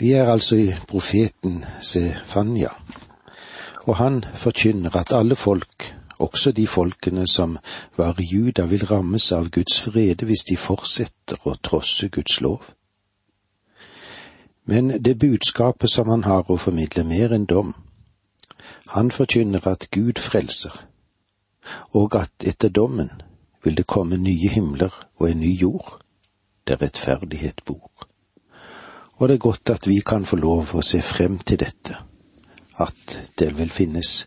Vi er altså i profeten Sefanya, og han forkynner at alle folk, også de folkene som var i Juda, vil rammes av Guds frede hvis de fortsetter å trosse Guds lov. Men det budskapet som han har å formidle, mer enn dom. Han forkynner at Gud frelser, og at etter dommen vil det komme nye himler og en ny jord, der rettferdighet bor og det er godt at vi kan få lov å se frem til dette, at det vil finnes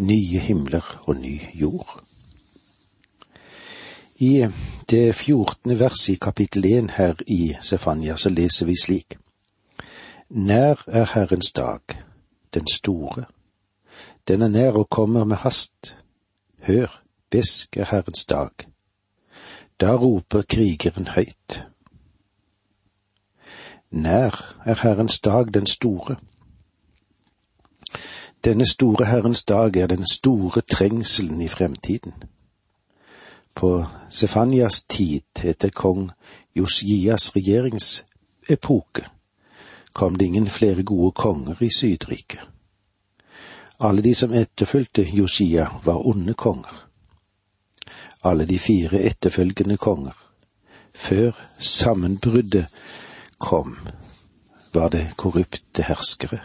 nye himler og ny jord. I det fjortende verset i kapittel én her i Sefania så leser vi slik. Nær er Herrens dag, den store. Den er nær og kommer med hast. Hør, besk er Herrens dag. Da roper krigeren høyt. Nær er Herrens dag den store. Denne store Herrens dag er den store trengselen i fremtiden. På Sefanias tid etter kong Josias regjeringsepoke kom det ingen flere gode konger i Sydriket. Alle de som etterfulgte Josia, var onde konger. Alle de fire etterfølgende konger, før sammenbruddet kom, var det korrupte herskere.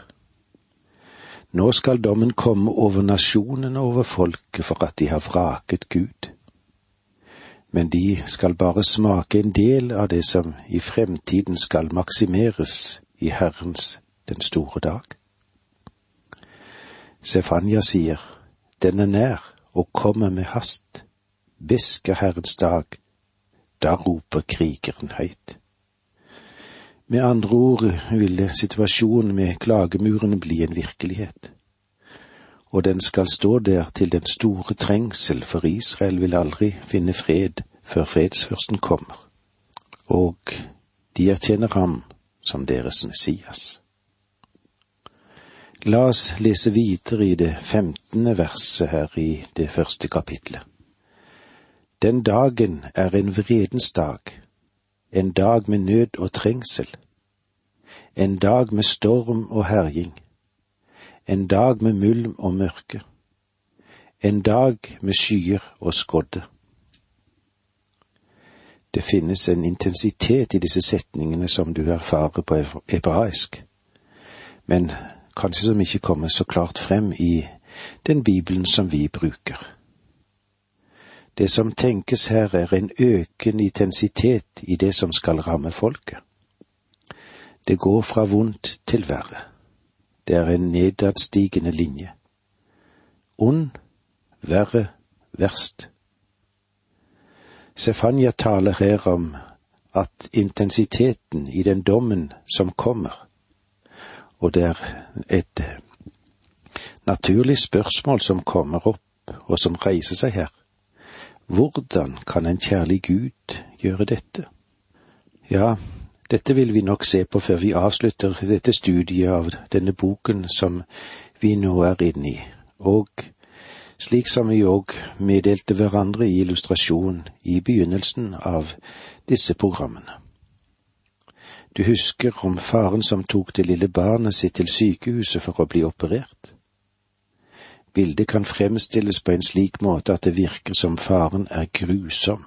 Nå skal dommen komme over nasjonen og over folket for at de har vraket Gud. Men de skal bare smake en del av det som i fremtiden skal maksimeres i Herrens den store dag. Sefanya sier, den er nær og kommer med hast. Hvisker Herrens dag, da roper krigeren høyt. Med andre ord ville situasjonen med klagemurene bli en virkelighet. Og den skal stå der til den store trengsel, for Israel vil aldri finne fred før fredsførsten kommer. Og de erkjenner ham som deres Messias. La oss lese videre i det femtende verset her i det første kapitlet. Den dagen er en vredens dag, en dag med nød og trengsel, en dag med storm og herjing, en dag med mulm og mørke, en dag med skyer og skodde. Det finnes en intensitet i disse setningene som du erfarer på hebraisk, men kanskje som ikke kommer så klart frem i den Bibelen som vi bruker. Det som tenkes her, er en økende intensitet i det som skal ramme folket. Det går fra vondt til verre. Det er en nedadstigende linje. Ond, verre, verst. Sefanya taler her om at intensiteten i den dommen som kommer, og det er et naturlig spørsmål som kommer opp og som reiser seg her, hvordan kan en kjærlig Gud gjøre dette? Ja, dette vil vi nok se på før vi avslutter dette studiet av denne boken som vi nå er inne i, og slik som vi òg meddelte hverandre i illustrasjon i begynnelsen av disse programmene. Du husker om faren som tok det lille barnet sitt til sykehuset for å bli operert? Bildet kan fremstilles på en slik måte at det virker som faren er grusom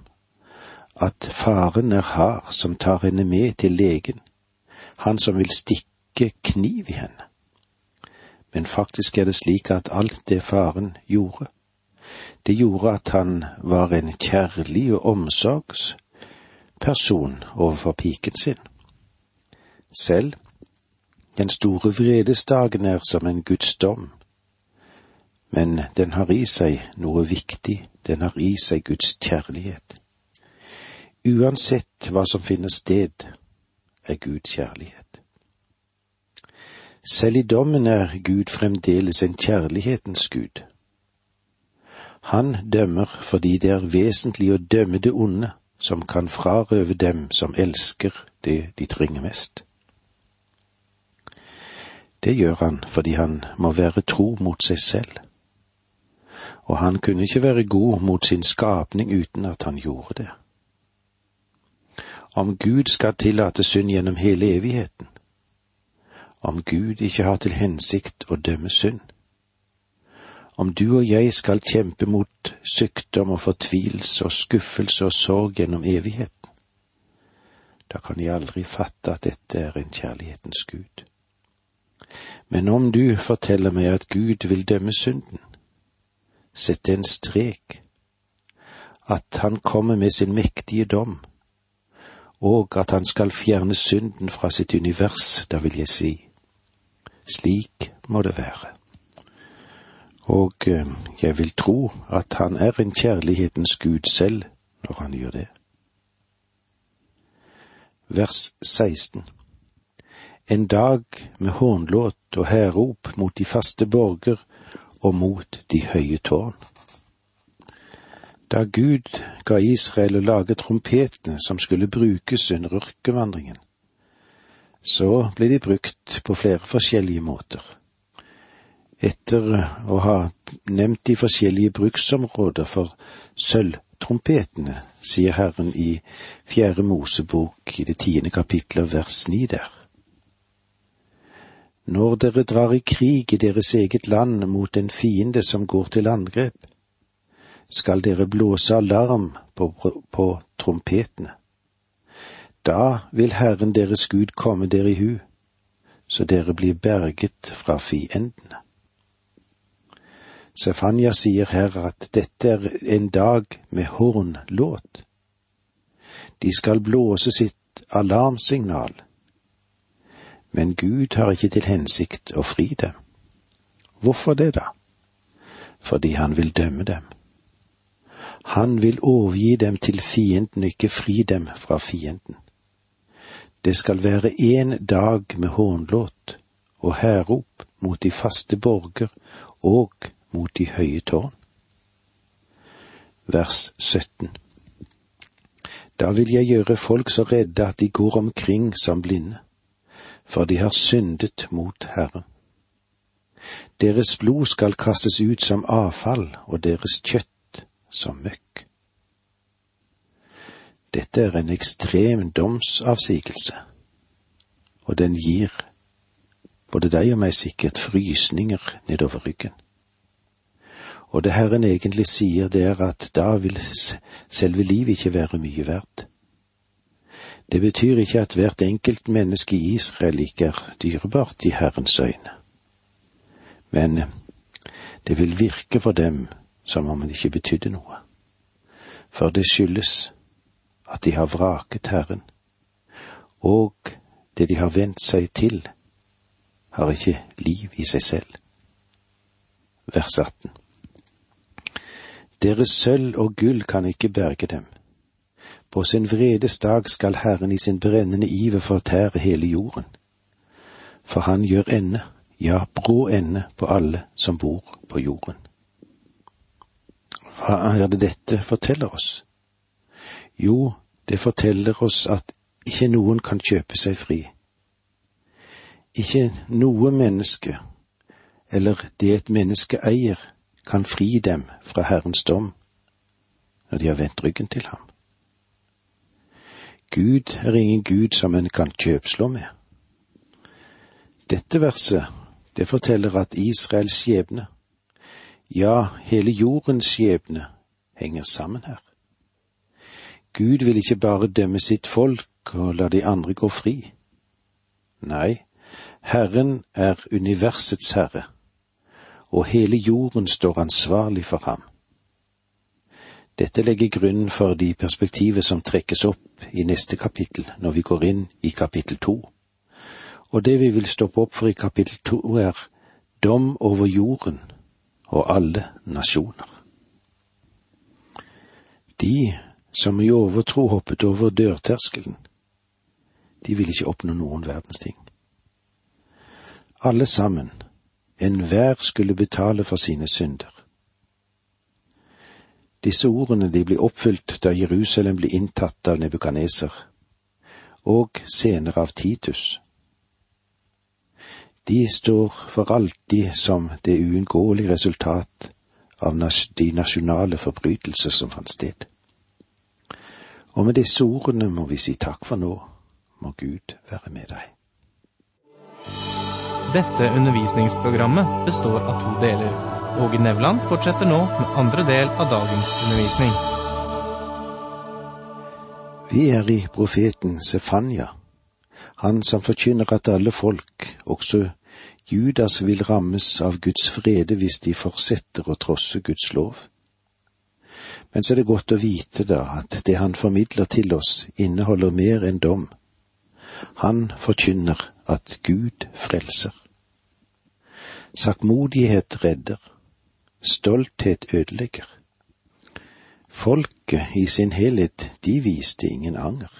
at faren er hard som tar henne med til legen, han som vil stikke kniv i henne. Men faktisk er det slik at alt det faren gjorde, det gjorde at han var en kjærlig og omsorgsperson overfor piken sin. Selv den store vredesdagen er som en Guds dom, men den har i seg noe viktig, den har i seg Guds kjærlighet. Uansett hva som finner sted, er Gud kjærlighet. Selv i dommen er Gud fremdeles en kjærlighetens Gud. Han dømmer fordi det er vesentlig å dømme det onde som kan frarøve dem som elsker det de trenger mest. Det gjør han fordi han må være tro mot seg selv. Og han kunne ikke være god mot sin skapning uten at han gjorde det om Gud skal tillate synd gjennom hele evigheten. om Gud ikke har til hensikt å dømme synd. Om du og jeg skal kjempe mot sykdom og fortvilelse og skuffelse og sorg gjennom evigheten, da kan jeg aldri fatte at dette er en kjærlighetens Gud. Men om du forteller meg at Gud vil dømme synden, sette en strek, at han kommer med sin mektige dom, og at han skal fjerne synden fra sitt univers, da vil jeg si, slik må det være. Og eh, jeg vil tro at han er en kjærlighetens Gud selv når han gjør det. Vers 16 En dag med hånlåt og hærrop mot de faste borger og mot de høye tårn. Da Gud ga Israel å lage trompetene som skulle brukes under ørkenvandringen, så ble de brukt på flere forskjellige måter. Etter å ha nevnt de forskjellige bruksområder for sølvtrompetene, sier Herren i Fjerde Mosebok i det tiende kapitlet vers ni der. Når dere drar i krig i deres eget land mot en fiende som går til angrep, skal dere blåse alarm på, på trompetene. Da vil Herren deres Gud komme dere i hu, så dere blir berget fra fiendene. Sefanya sier her at dette er en dag med hornlåt. De skal blåse sitt alarmsignal, men Gud har ikke til hensikt å fri dem. Hvorfor det, da? Fordi han vil dømme dem. Han vil overgi dem til fienden ikke fri dem fra fienden. Det skal være en dag med hånlåt og hærrop mot de faste borger og mot de høye tårn. Vers 17 Da vil jeg gjøre folk så redde at de går omkring som blinde, for de har syndet mot Herren. Deres blod skal kastes ut som avfall og deres kjøtt som møkk. Dette er en ekstrem domsavsigelse, og den gir både deg og meg sikkert frysninger nedover ryggen. Og det Herren egentlig sier, det er at da vil selve livet ikke være mye verdt. Det betyr ikke at hvert enkelt menneske i Israel ikke er dyrebart i Herrens øyne. Men det vil virke for dem som om det ikke betydde noe. For det skyldes at de har vraket Herren, og det de har vent seg til, har ikke liv i seg selv. Vers 18 Deres sølv og gull kan ikke berge dem. På sin vredes dag skal Herren i sin brennende iver fortære hele jorden. For han gjør ende, ja, brå ende, på alle som bor på jorden. Hva er det dette forteller oss? Jo, det forteller oss at ikke noen kan kjøpe seg fri. Ikke noe menneske, eller det et menneske eier, kan fri dem fra Herrens dom når de har vendt ryggen til ham. Gud er ingen Gud som en kan kjøpslå med. Dette verset, det forteller at Israels skjebne, ja, hele jordens skjebne, henger sammen her. Gud vil ikke bare dømme sitt folk og la de andre gå fri. Nei, Herren er universets herre, og hele jorden står ansvarlig for ham. Dette legger grunnen for de perspektivet som trekkes opp i neste kapittel, når vi går inn i kapittel to. Og det vi vil stoppe opp for i kapittel to, er dom over jorden og alle nasjoner. De som i overtro hoppet over dørterskelen. De ville ikke oppnå noen verdens ting. Alle sammen, enhver skulle betale for sine synder. Disse ordene de ble oppfylt da Jerusalem ble inntatt av Nebukaneser, og senere av Titus. De står for alltid som det uunngåelige resultat av de nasjonale forbrytelser som fant sted. Og med disse ordene må vi si takk for nå. Må Gud være med deg. Dette undervisningsprogrammet består av to deler. Åge Nevland fortsetter nå med andre del av dagens undervisning. Vi er i profeten Sefanya, han som forkynner at alle folk, også Judas, vil rammes av Guds frede hvis de fortsetter å trosse Guds lov. Men så er det godt å vite da at det han formidler til oss, inneholder mer enn dom. Han forkynner at Gud frelser. Sakkmodighet redder, stolthet ødelegger. Folket i sin helhet, de viste ingen anger.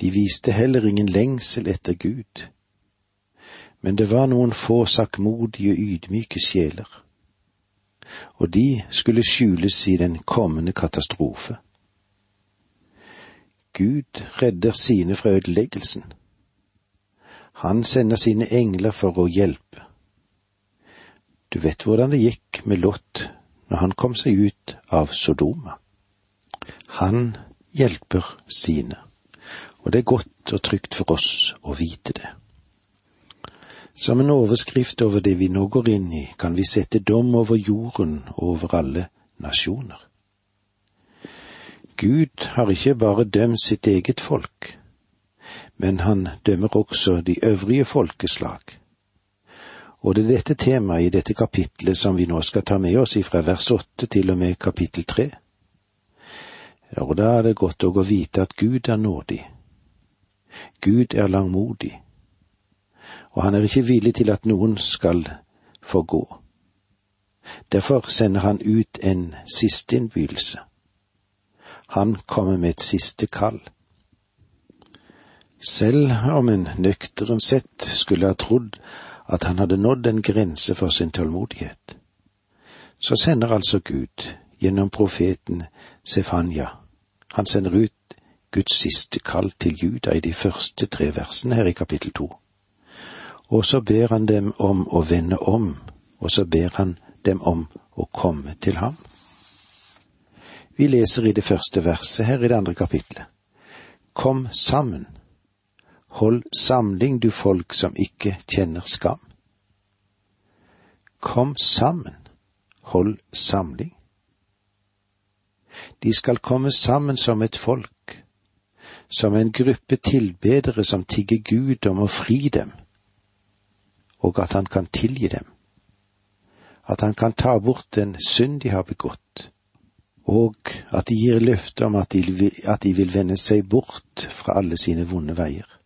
De viste heller ingen lengsel etter Gud. Men det var noen få sakkmodige ydmyke sjeler og de skulle skjules i den kommende katastrofe. Gud redder sine fra ødeleggelsen. Han sender sine engler for å hjelpe. Du vet hvordan det gikk med Lot når han kom seg ut av Sodoma. Han hjelper sine, og det er godt og trygt for oss å vite det. Som en overskrift over det vi nå går inn i, kan vi sette dom over jorden og over alle nasjoner. Gud har ikke bare dømt sitt eget folk, men han dømmer også de øvrige folkeslag. Og det er dette temaet i dette kapitlet som vi nå skal ta med oss ifra vers åtte til og med kapittel tre. Og da er det godt å vite at Gud er nådig. Gud er langmodig og han er ikke villig til at noen skal få gå. Derfor sender han ut en siste innbydelse. Han kommer med et siste kall. Selv om en nøktern sett skulle ha trodd at han hadde nådd en grense for sin tålmodighet, så sender altså Gud, gjennom profeten Sefanya, han sender ut Guds siste kall til Juda i de første tre versene her i kapittel to. Og så ber han dem om å vende om, og så ber han dem om å komme til ham. Vi leser i det første verset her i det andre kapitlet. Kom sammen, hold samling du folk som ikke kjenner skam. Kom sammen, hold samling. De skal komme sammen som et folk, som en gruppe tilbedere som tigger Gud om å fri dem og at han kan tilgi dem, at han kan ta bort den synd de har begått, og at de gir løfte om at de, at de vil vende seg bort fra alle sine vonde veier.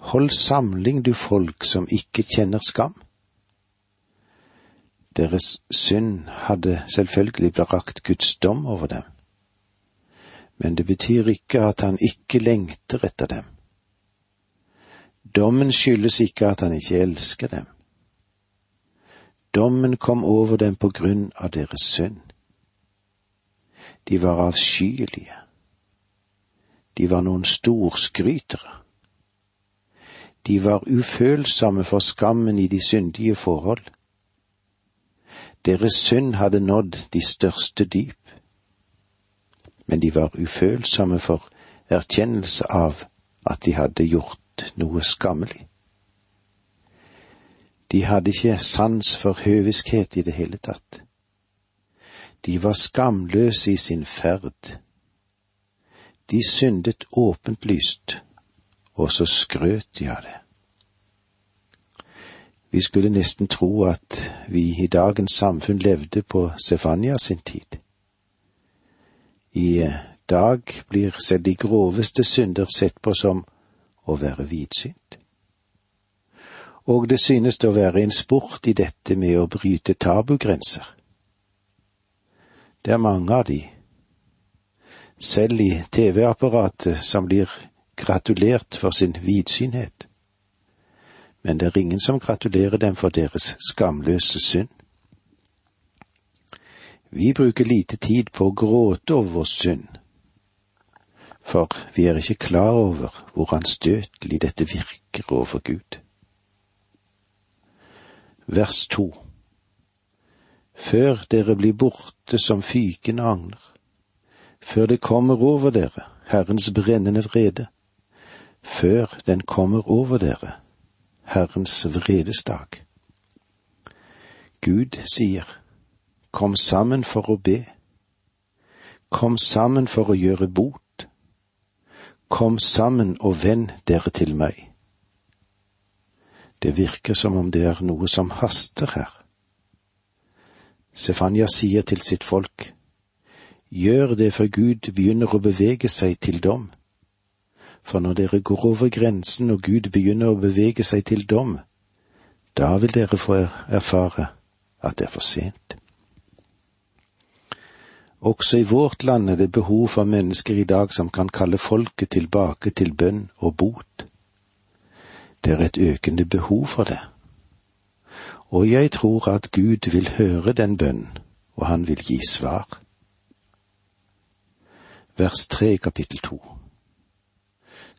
Hold samling, du folk som ikke kjenner skam. Deres synd hadde selvfølgelig brakt Guds dom over dem, men det betyr ikke at han ikke lengter etter dem. Dommen skyldes ikke at han ikke elsker dem. Dommen kom over dem på grunn av deres synd. De var avskyelige. De var noen storskrytere. De var ufølsomme for skammen i de syndige forhold. Deres synd hadde nådd de største dyp. Men de var ufølsomme for erkjennelse av at de hadde gjort noe skammelig. De hadde ikke sans for høviskhet i det hele tatt. De var skamløse i sin ferd. De syndet åpent lyst, og så skrøt de av det. Vi skulle nesten tro at vi i dagens samfunn levde på Sefania sin tid. I dag blir selv de groveste synder sett på som å være vidsynt. Og det synes det å være en sport i dette med å bryte tabugrenser. Det er mange av de, selv i TV-apparatet, som blir gratulert for sin vidsynhet. Men det er ingen som gratulerer dem for deres skamløse synd. Vi bruker lite tid på å gråte over vår synd, for vi er ikke klar over hvor anstøtelig dette virker overfor Gud. Vers to Før dere blir borte som fykende agner, før det kommer over dere Herrens brennende vrede, før den kommer over dere, Herrens vredesdag. Gud sier, Kom sammen for å be. Kom sammen for å gjøre bot. Kom sammen og vend dere til meg. Det virker som om det er noe som haster her. Stefania sier til sitt folk, Gjør det før Gud begynner å bevege seg til dom. For når dere går over grensen og Gud begynner å bevege seg til dom, da vil dere få erfare at det er for sent. Også i vårt land er det behov for mennesker i dag som kan kalle folket tilbake til bønn og bot. Det er et økende behov for det. Og jeg tror at Gud vil høre den bønnen, og han vil gi svar. Vers tre kapittel to.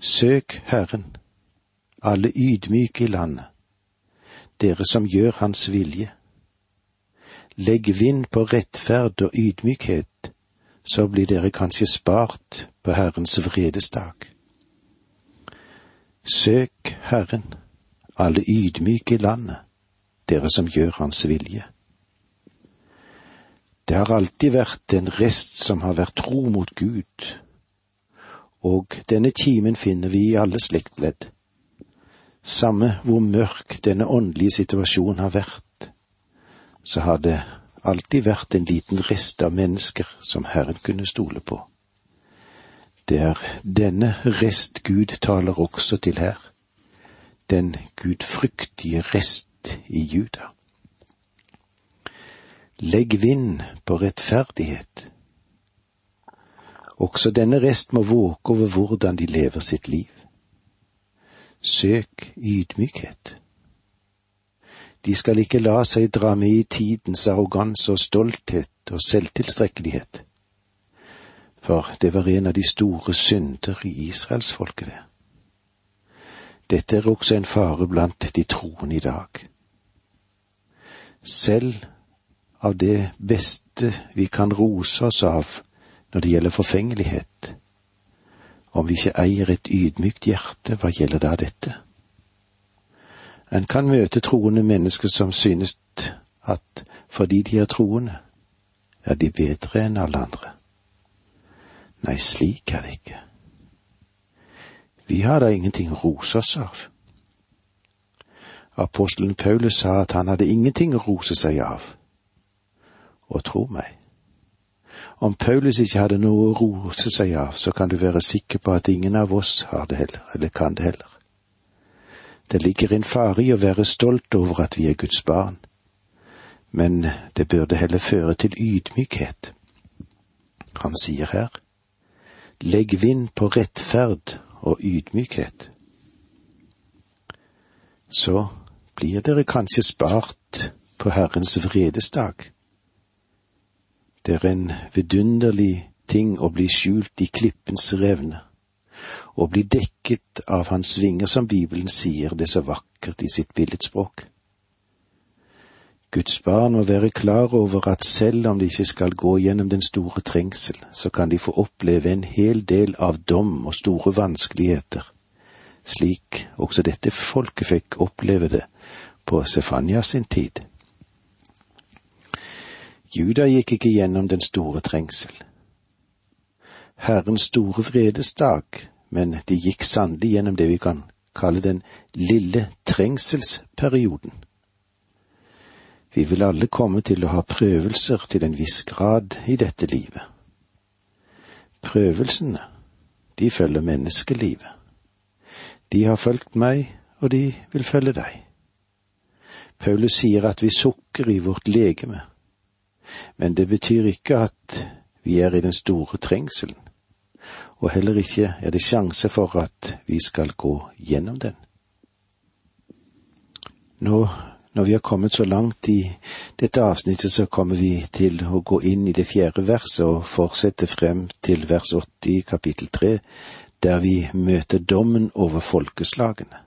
Søk Herren, alle ydmyke i landet, dere som gjør Hans vilje. Legg vind på rettferd og ydmykhet, så blir dere kanskje spart på Herrens vredesdag. Søk Herren, alle ydmyke i landet, dere som gjør Hans vilje. Det har alltid vært en rest som har vært tro mot Gud, og denne kimen finner vi i alle slektledd. Samme hvor mørk denne åndelige situasjonen har vært, så har det alltid vært en liten rest av mennesker som Herren kunne stole på. Det er denne rest Gud taler også til her, den gudfryktige rest i Juda. Legg vind på rettferdighet. Også denne rest må våke over hvordan de lever sitt liv. Søk ydmykhet. De skal ikke la seg dra med i tidens arroganse og stolthet og selvtilstrekkelighet, for det var en av de store synder i israelsfolket, det. Dette er også en fare blant de troende i dag. Selv av det beste vi kan rose oss av når det gjelder forfengelighet, om vi ikke eier et ydmykt hjerte, hva gjelder da dette? En kan møte troende mennesker som synes at fordi de er troende, er de bedre enn alle andre. Nei, slik er det ikke. Vi har da ingenting å rose oss av. Apostelen Paulus sa at han hadde ingenting å rose seg av. Og tro meg, om Paulus ikke hadde noe å rose seg av, så kan du være sikker på at ingen av oss har det heller, eller kan det heller. Det ligger en fare i å være stolt over at vi er Guds barn, men det burde heller føre til ydmykhet. Han sier her, legg vind på rettferd og ydmykhet. Så blir dere kanskje spart på Herrens vredesdag det er en vidunderlig ting å bli skjult i klippens revne, og bli dekket av hans vinger, som Bibelen sier det så vakkert i sitt billedspråk. Guds barn må være klar over at selv om de ikke skal gå gjennom den store trengsel, så kan de få oppleve en hel del av dom og store vanskeligheter, slik også dette folket fikk oppleve det på Sefania sin tid. Juda gikk ikke gjennom den store trengsel. Herrens store vredesdag, men de gikk sannelig gjennom det vi kan kalle den lille trengselsperioden. Vi vil alle komme til å ha prøvelser til en viss grad i dette livet. Prøvelsene, de følger menneskelivet. De har fulgt meg, og de vil følge deg. Paulus sier at vi sukker i vårt legeme, men det betyr ikke at vi er i den store trengselen, og heller ikke er det sjanse for at vi skal gå gjennom den. Nå, når vi har kommet så langt i dette avsnittet, så kommer vi til å gå inn i det fjerde verset og fortsette frem til vers 80 i kapittel 3, der vi møter dommen over folkeslagene.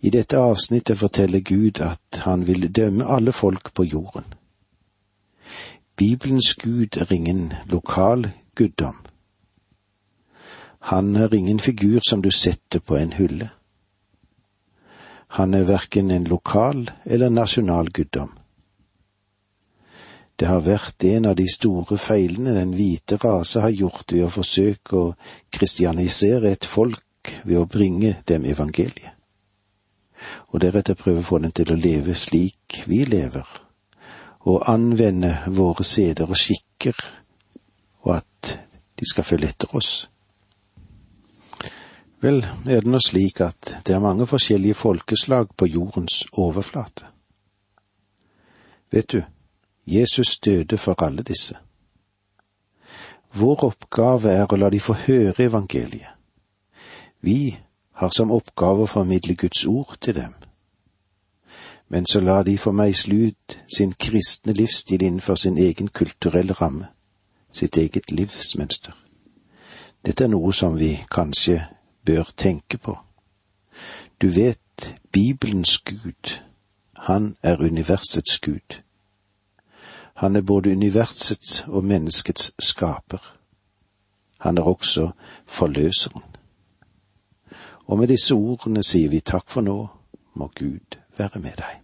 I dette avsnittet forteller Gud at han vil dømme alle folk på jorden. Bibelens Gud er ingen lokal guddom. Han er ingen figur som du setter på en hylle. Han er verken en lokal eller nasjonal guddom. Det har vært en av de store feilene den hvite rase har gjort ved å forsøke å kristianisere et folk ved å bringe dem evangeliet, og deretter prøve å få dem til å leve slik vi lever, og anvende våre seder og skikker, og at de skal følge etter oss. Vel, er det nå slik at det er mange forskjellige folkeslag på jordens overflate. Vet du, Jesus døde for alle disse. Vår oppgave er å la de få høre evangeliet. Vi har som oppgave å formidle Guds ord til dem. Men så lar de få meisle ut sin kristne livsstil innenfor sin egen kulturelle ramme, sitt eget livsmønster. Dette er noe som vi kanskje bør tenke på. Du vet, Bibelens Gud, han er universets Gud. Han er både universets og menneskets skaper. Han er også forløseren. Og med disse ordene sier vi takk for nå, må Gud være med deg.